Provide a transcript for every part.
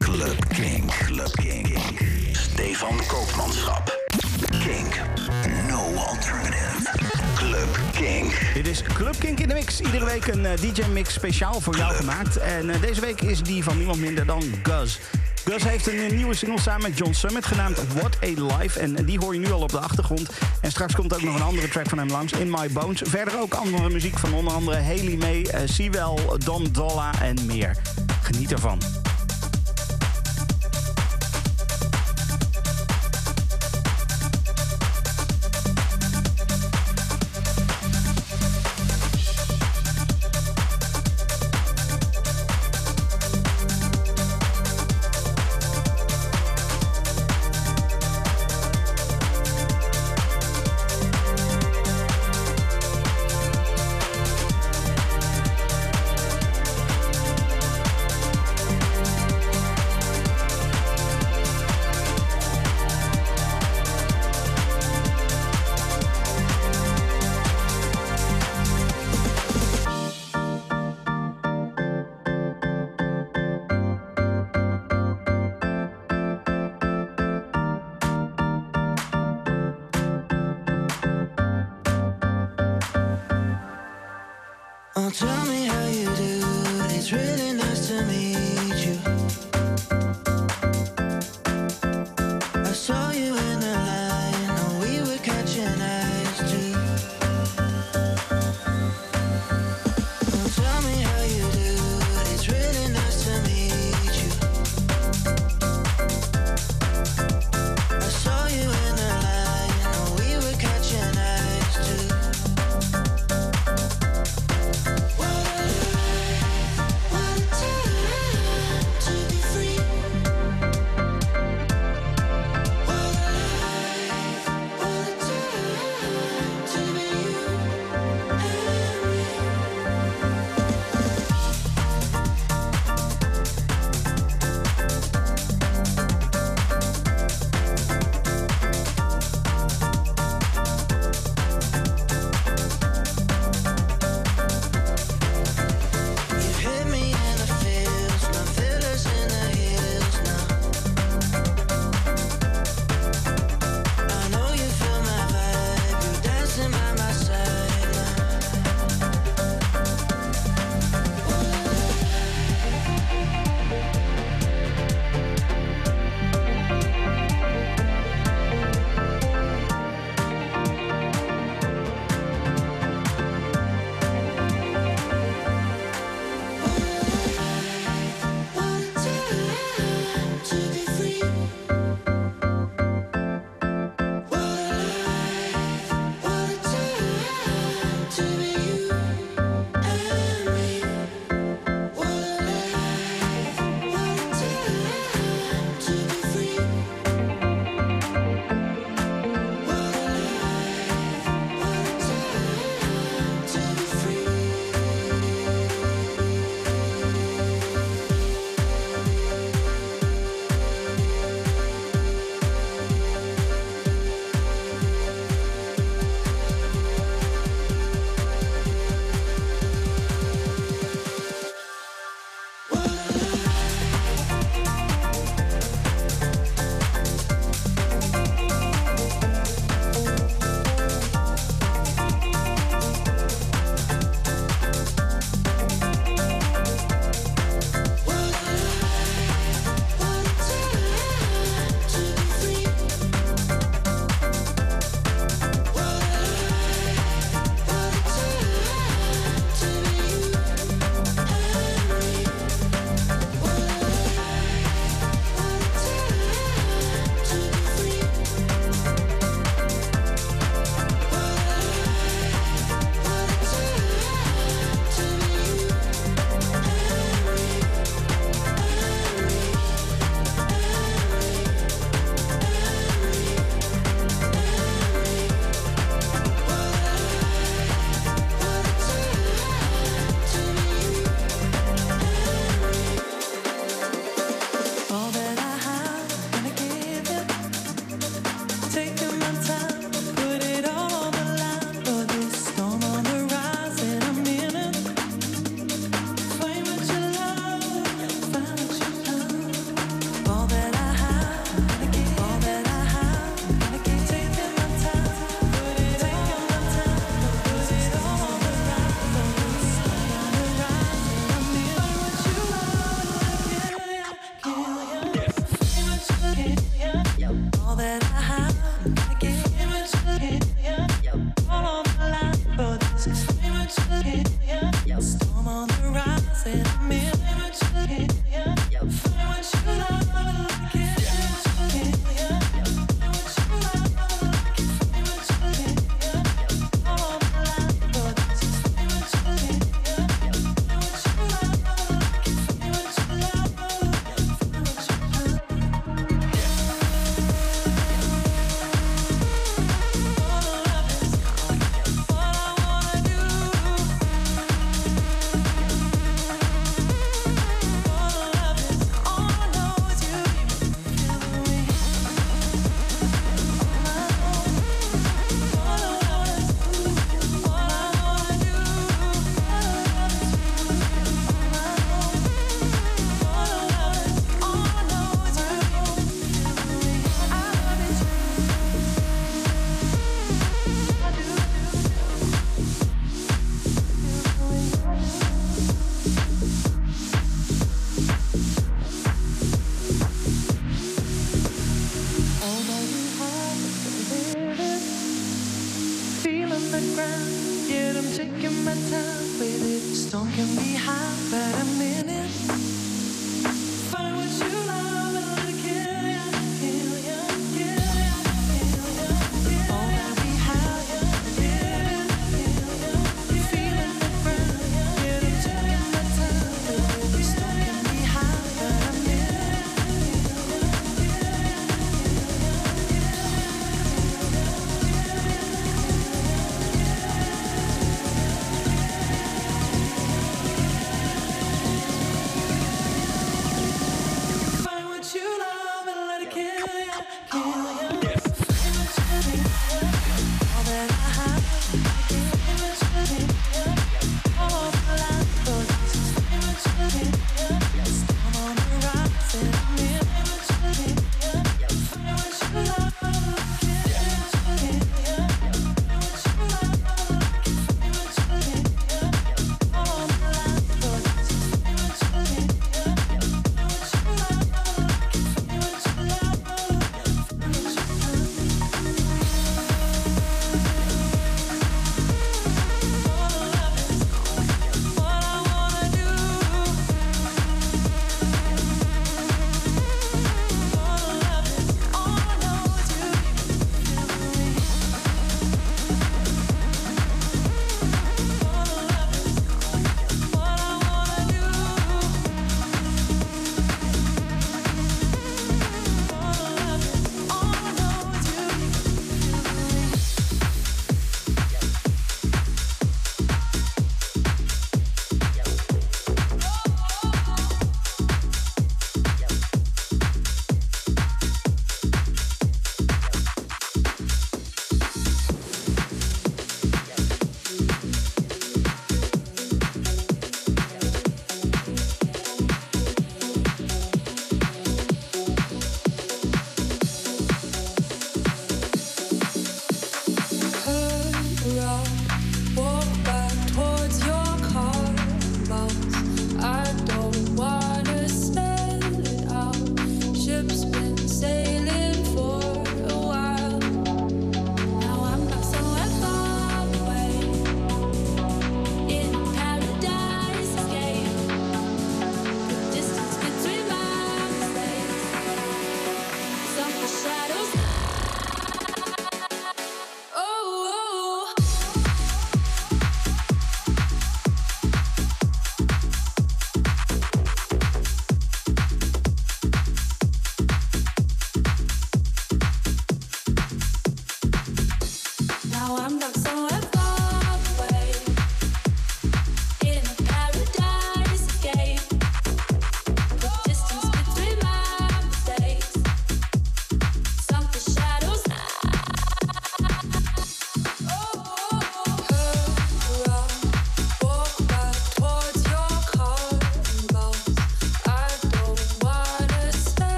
Club King, Club King, Stefan Koopmanschap. King, No alternative. Club King. Dit is Club King in de Mix. Iedere week een eh, DJ-mix speciaal voor jou gemaakt. En eh, deze week is die van niemand minder dan Guz. Gus heeft een eh, nieuwe single samen met John Summit genaamd What a Life. En eh, die hoor je nu al op de achtergrond. En straks komt ook nog een andere track van hem langs, In My Bones. Verder ook andere muziek van onder andere Haley May, eh, Sewell, Don Dolla en meer. Geniet ervan.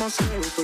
myself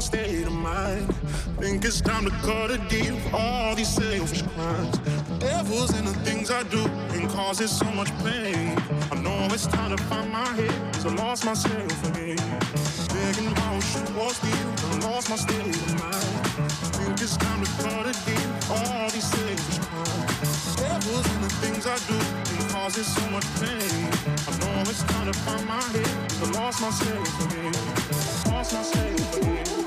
my state of mind. Think it's time to cut a deal with all these selfish crimes. The devil's and the things I do and causes so much pain. I know it's time to find my head, cause I lost myself again. Begging my ocean was deep, I lost my state of mind. Think it's time to cut a deal with all these selfish crimes. The devil's and the things I do and causes so much pain. I know it's time to find my head, cause I lost myself again. Lost myself again.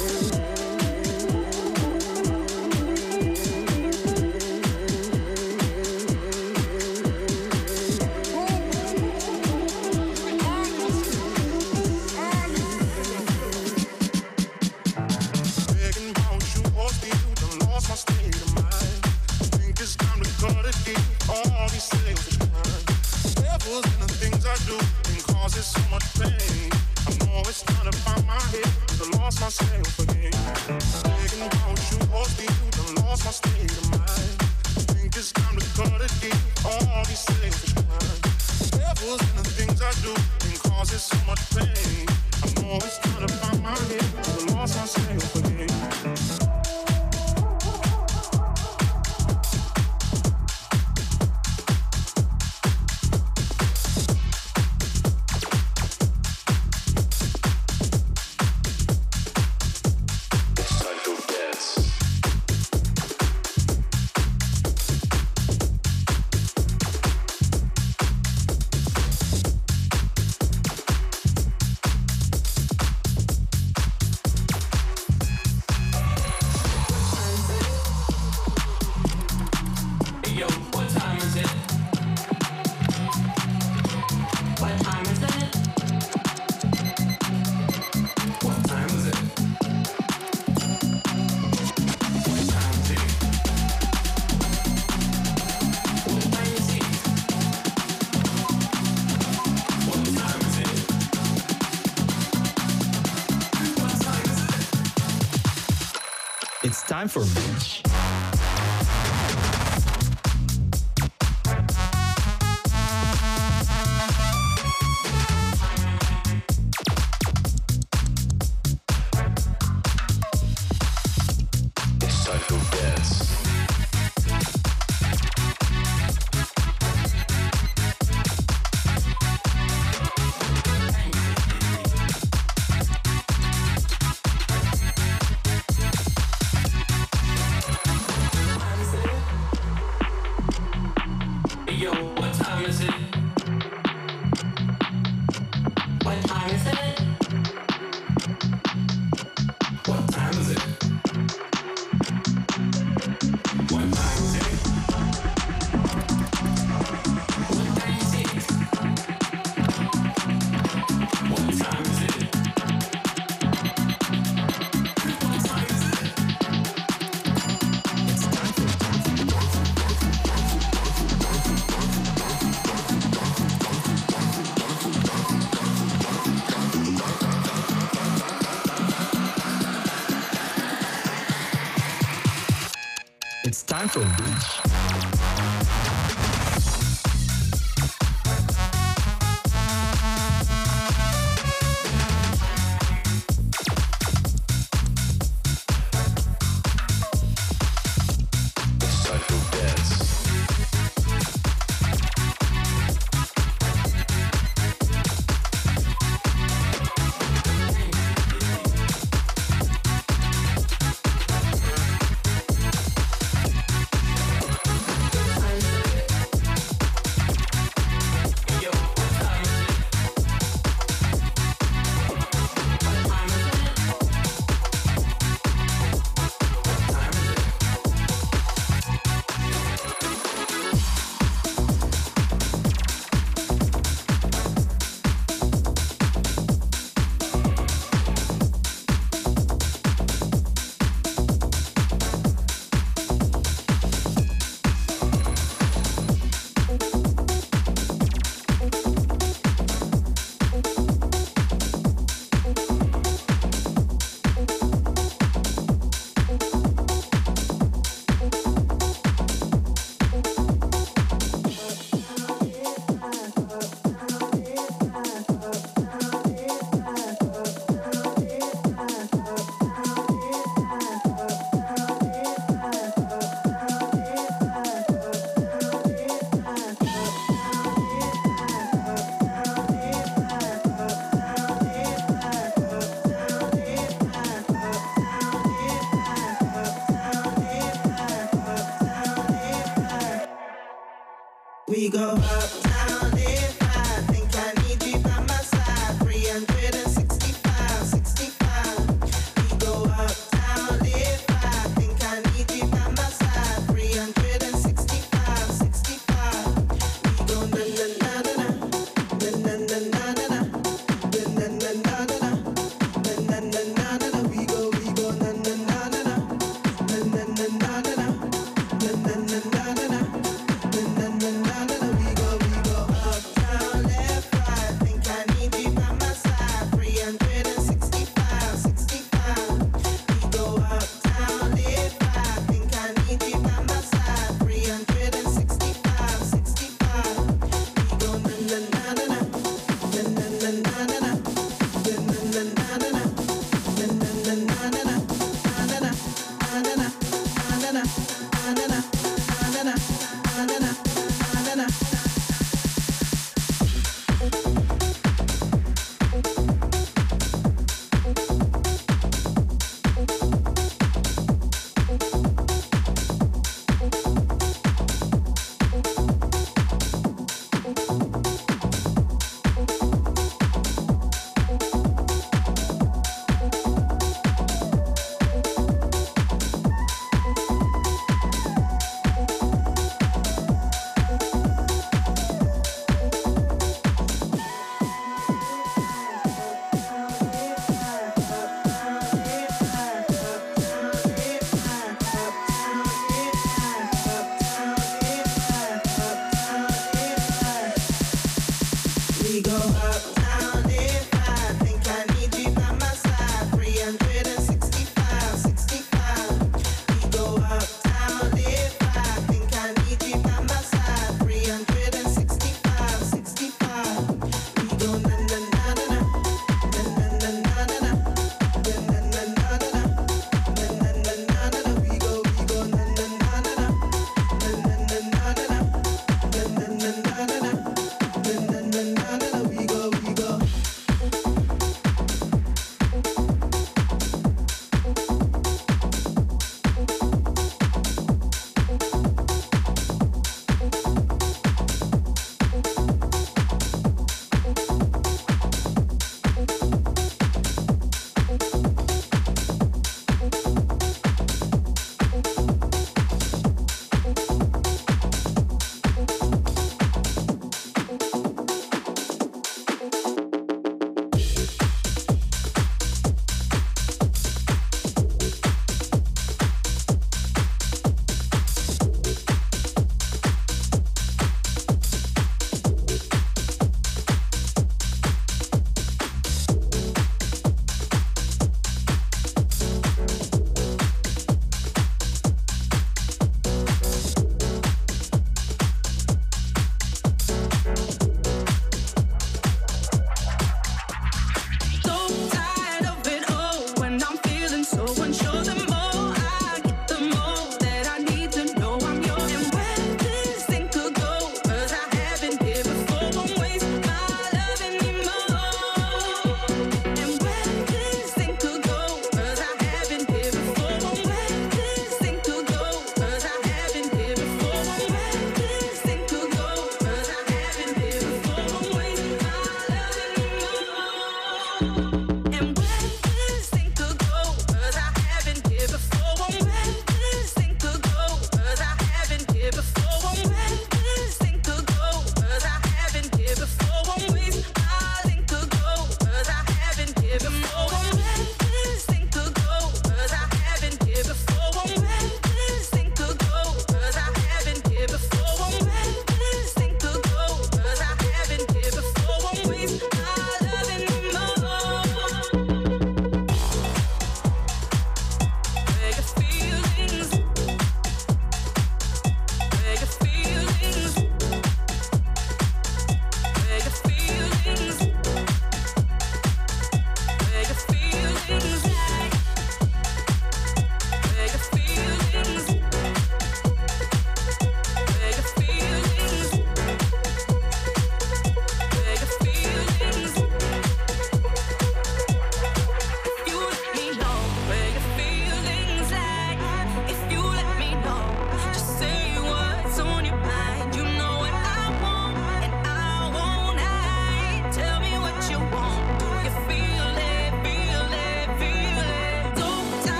Michael Beach. we go up.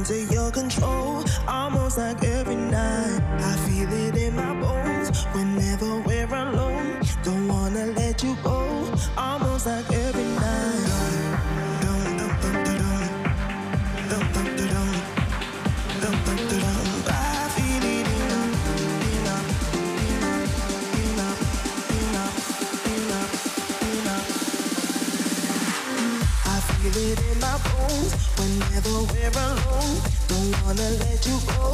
under your control almost like every night. I feel it in my bones whenever we're alone. Don't wanna let you go almost like when we're alone. Don't wanna let you go.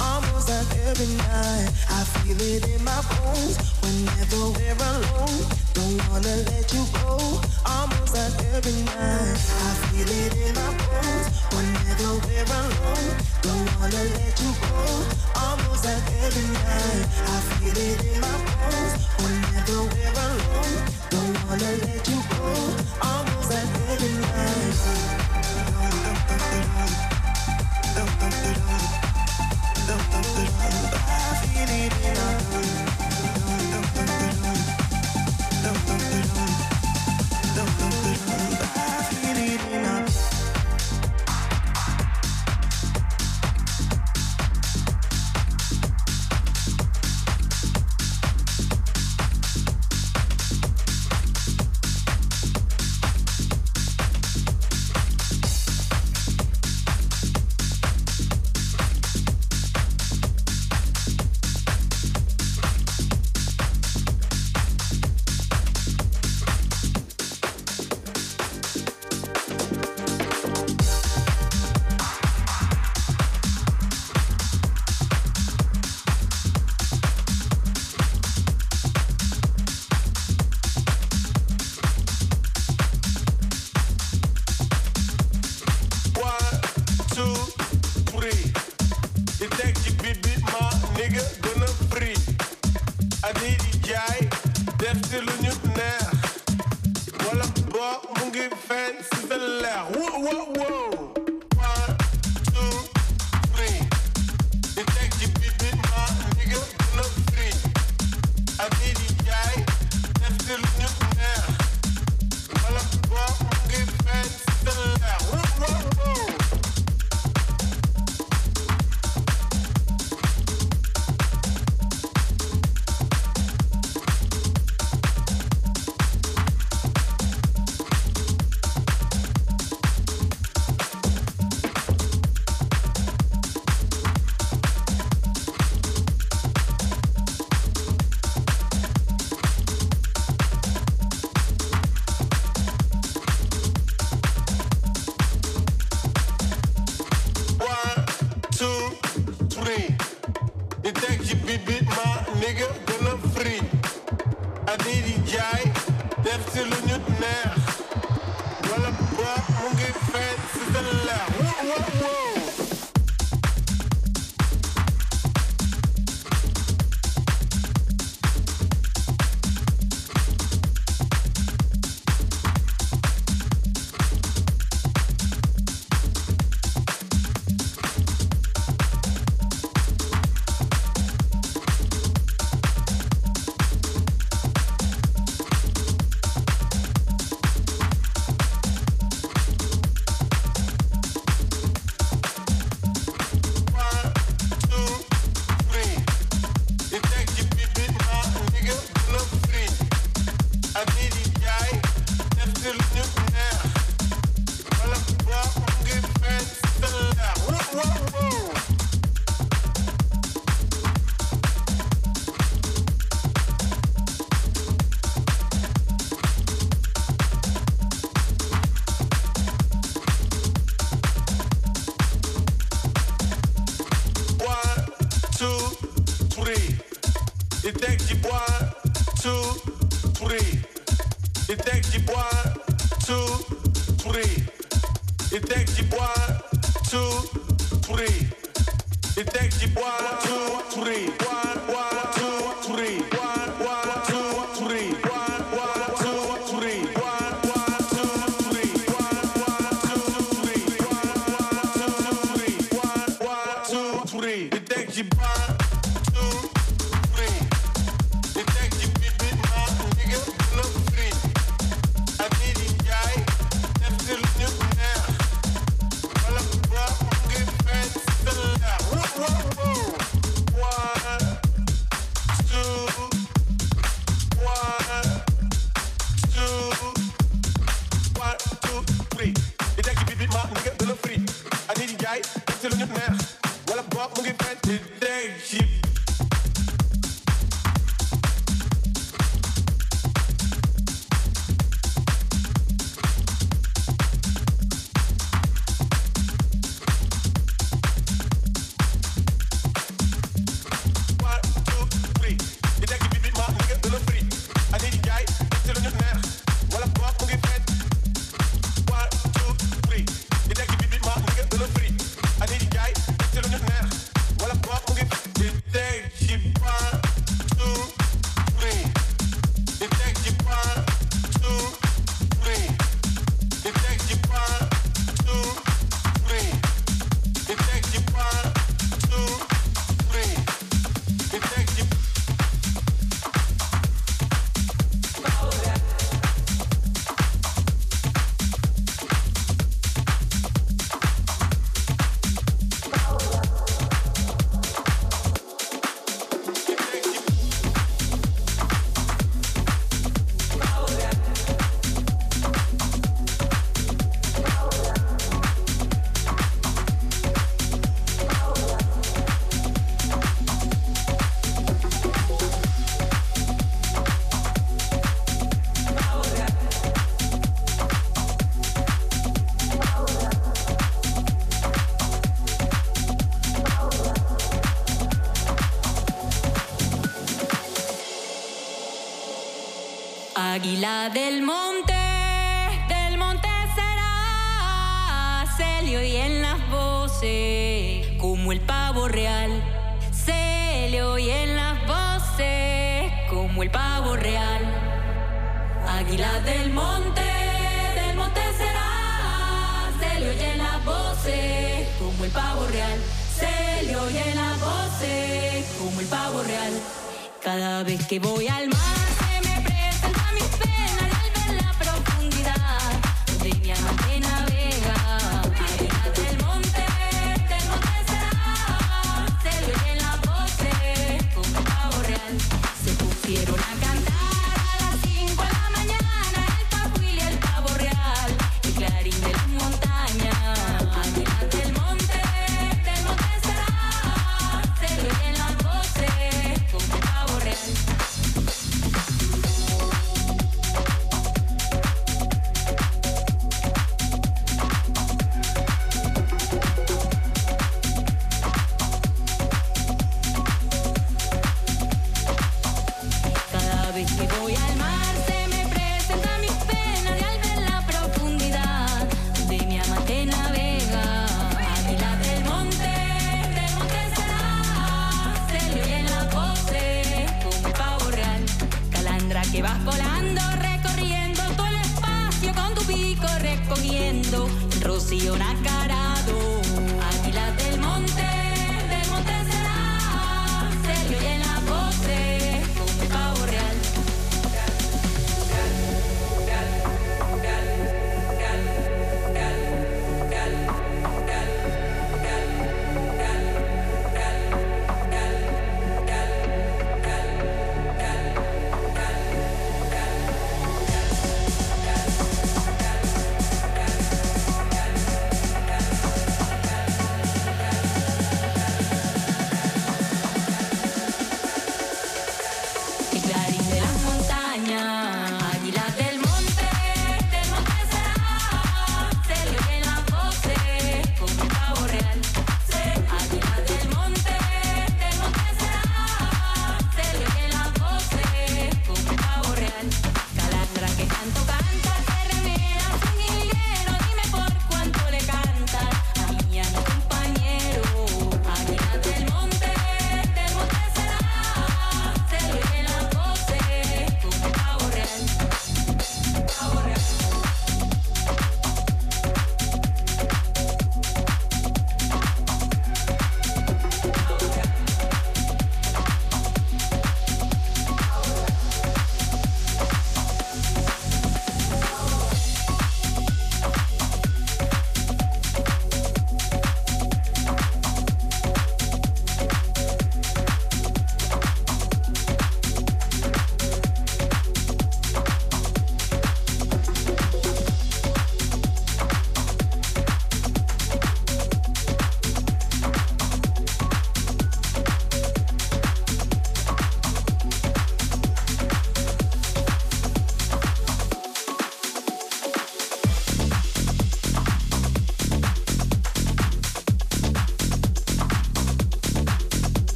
Almost every night, I feel it in my bones. Whenever we're alone, don't wanna let you go. Almost every night, I feel it in my bones. Whenever we're alone, don't wanna let you go. Almost every night, I feel it in my bones. Whenever we're alone, don't wanna let you go. Almost every night. Hollywood.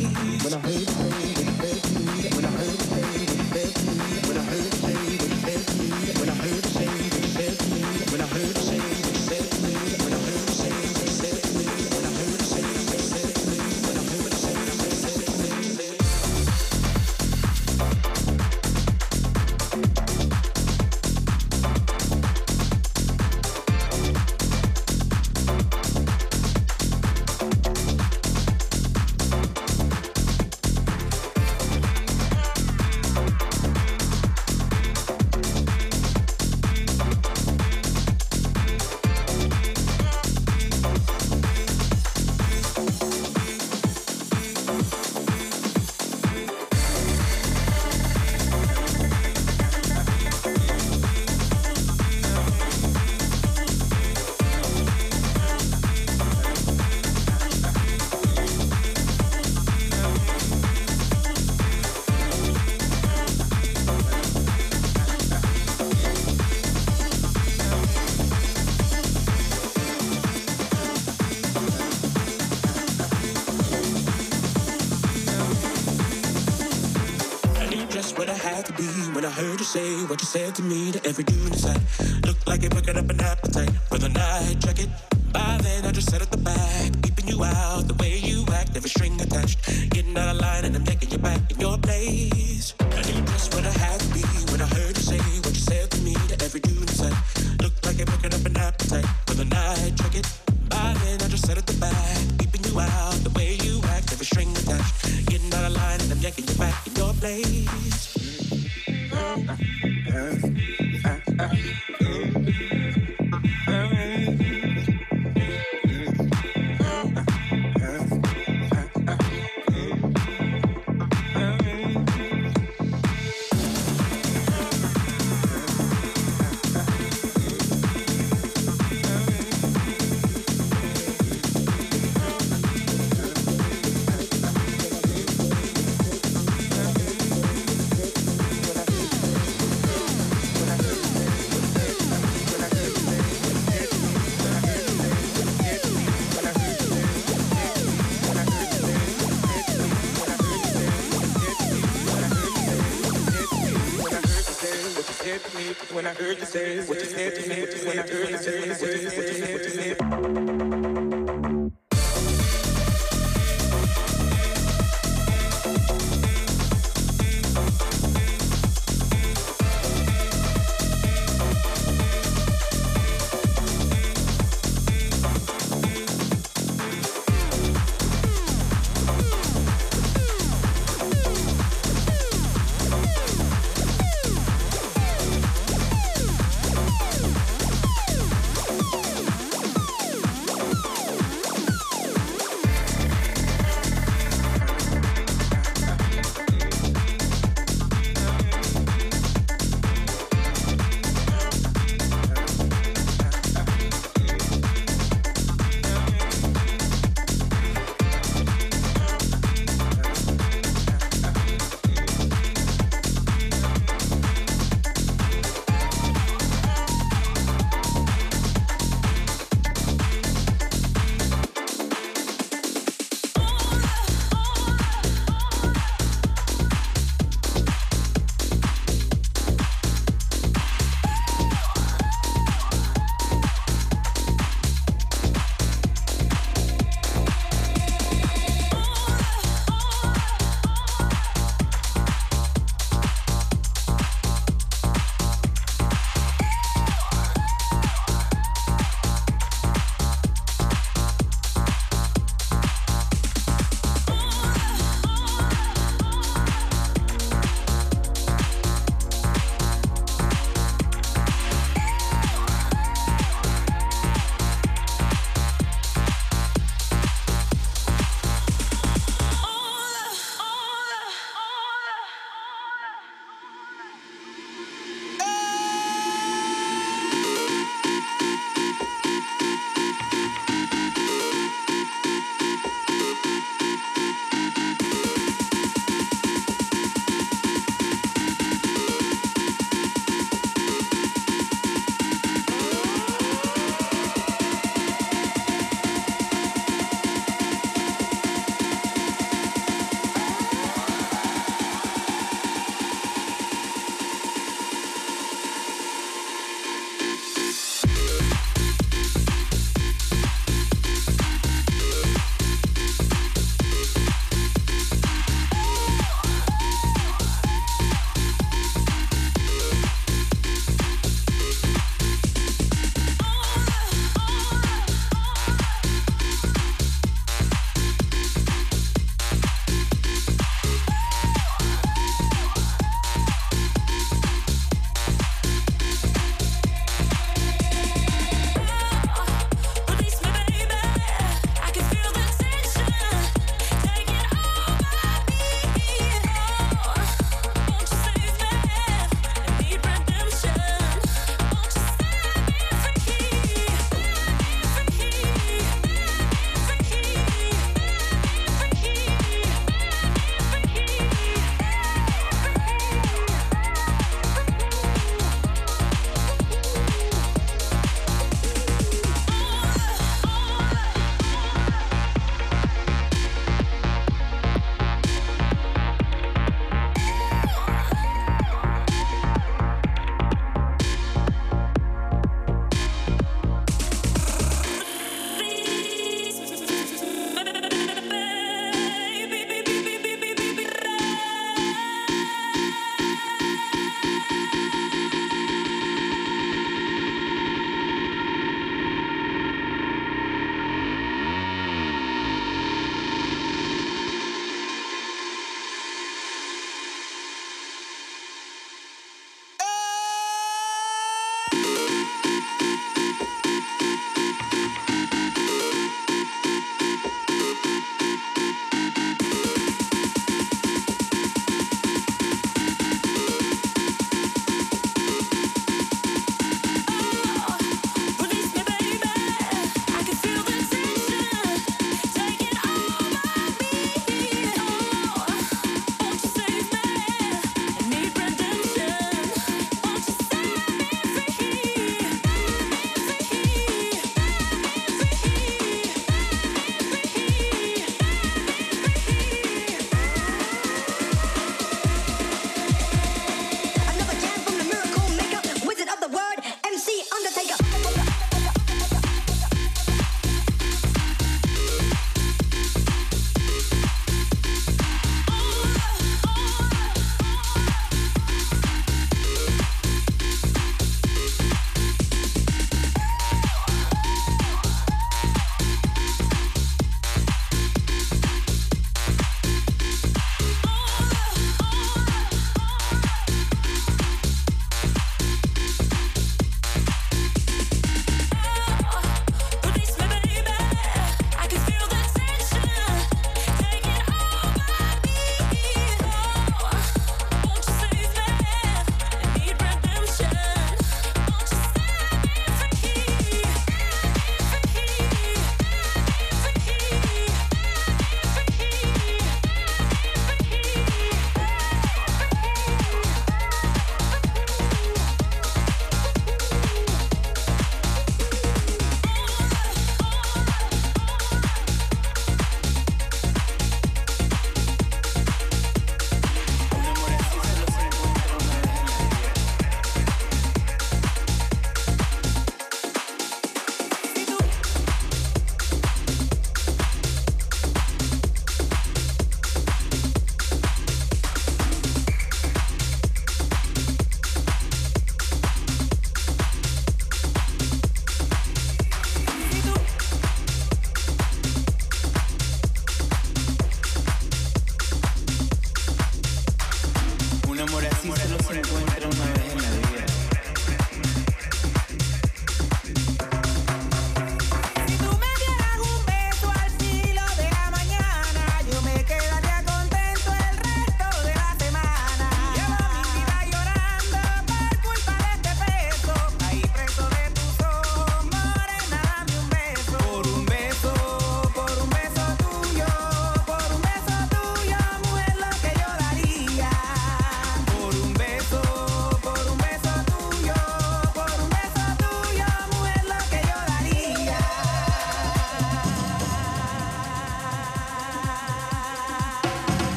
you. say what you said to me to every dude inside. Looked like it woke up an appetite for the night. Check it. By then, I just said it.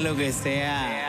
lo que sea.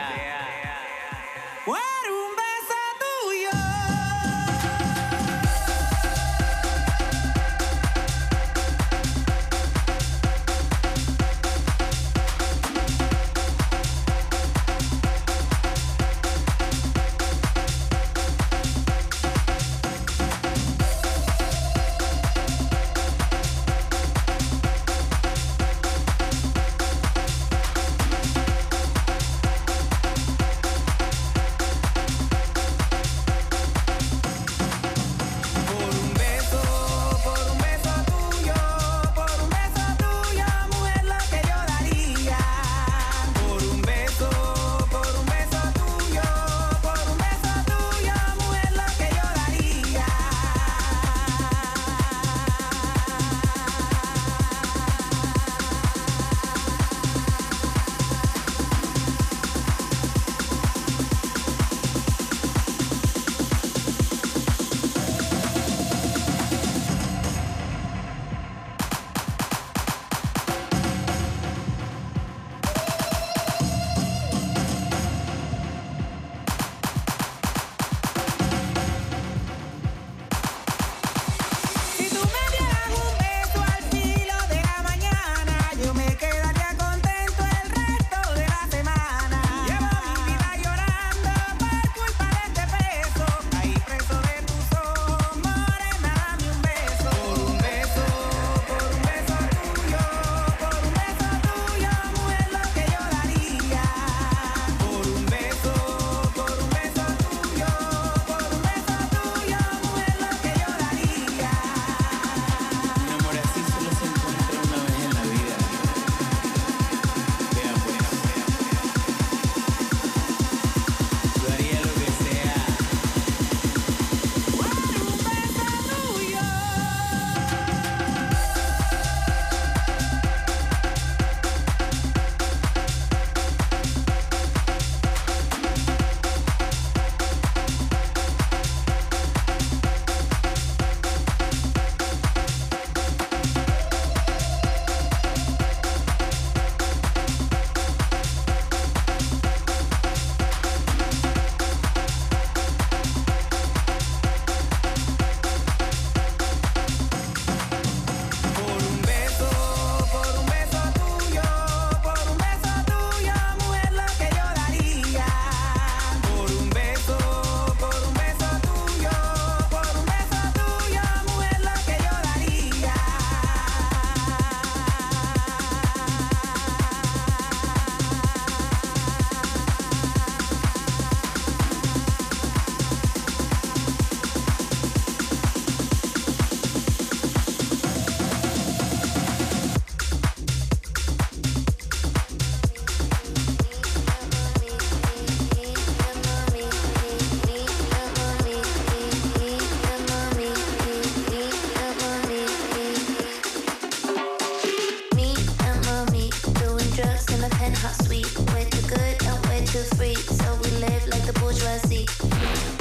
me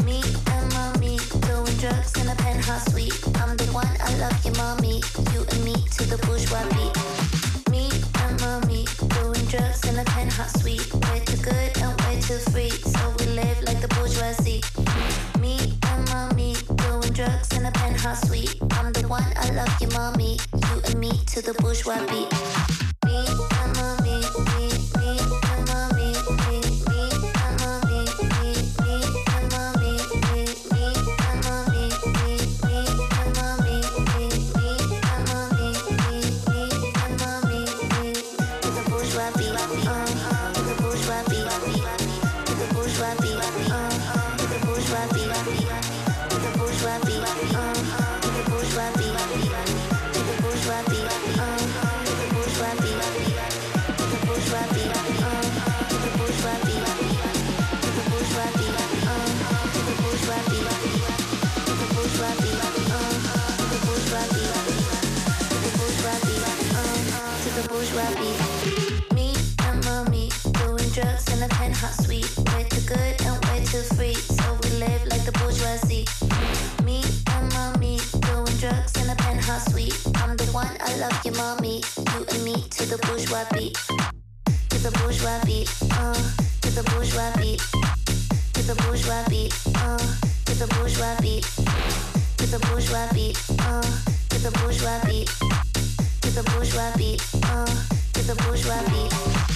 and mommy doing drugs in a penthouse suite. I'm the one I love your mommy, you and me to the bourgeois beat. Me and mommy doing drugs in a penthouse suite. Way too good and too free, so we live like the bourgeoisie. Me and mommy doing drugs in a penthouse suite. I'm the one I love your mommy, you and me to the bourgeois beat. Tip beat. the bourgeois beat. Uh, to the bourgeois beat. To the bourgeois beat. Uh, to the bourgeois beat. To the bourgeois beat. Uh, to the bourgeois beat. To the bourgeois beat. Uh, to the bourgeois beat.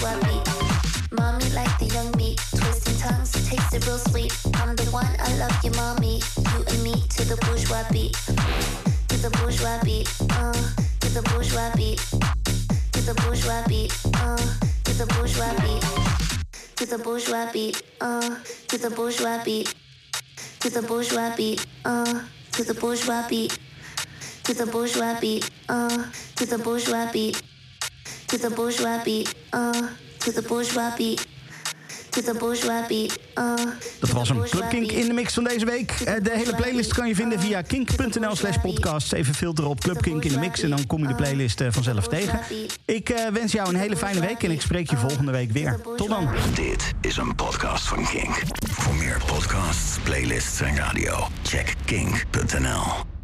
Mommy like the young me, twisting tongues, takes a real sleep. I'm the one, I love you, mommy. You and me to the bourgeois beat, to the bourgeois beat, uh, to the bourgeois beat, to the bourgeois beat, uh, to the bourgeois beat, to the bourgeois beat, uh, to the bourgeois beat, to the bourgeois beat, uh, to the bourgeois beat, uh, to the bourgeois beat. to the bourgeois beat, uh, to the bourgeois beat. Uh, Dat was een Club in de mix van deze week. Eh, de hele playlist kan je vinden via uh, kink.nl slash podcast. Even filteren op Club Kink in de mix en dan kom je de playlist eh, vanzelf tegen. Ik eh, wens jou een hele fijne week en ik spreek je volgende week weer. Tot dan. Dit is een podcast van Kink. Voor meer podcasts, playlists en radio, check kink.nl.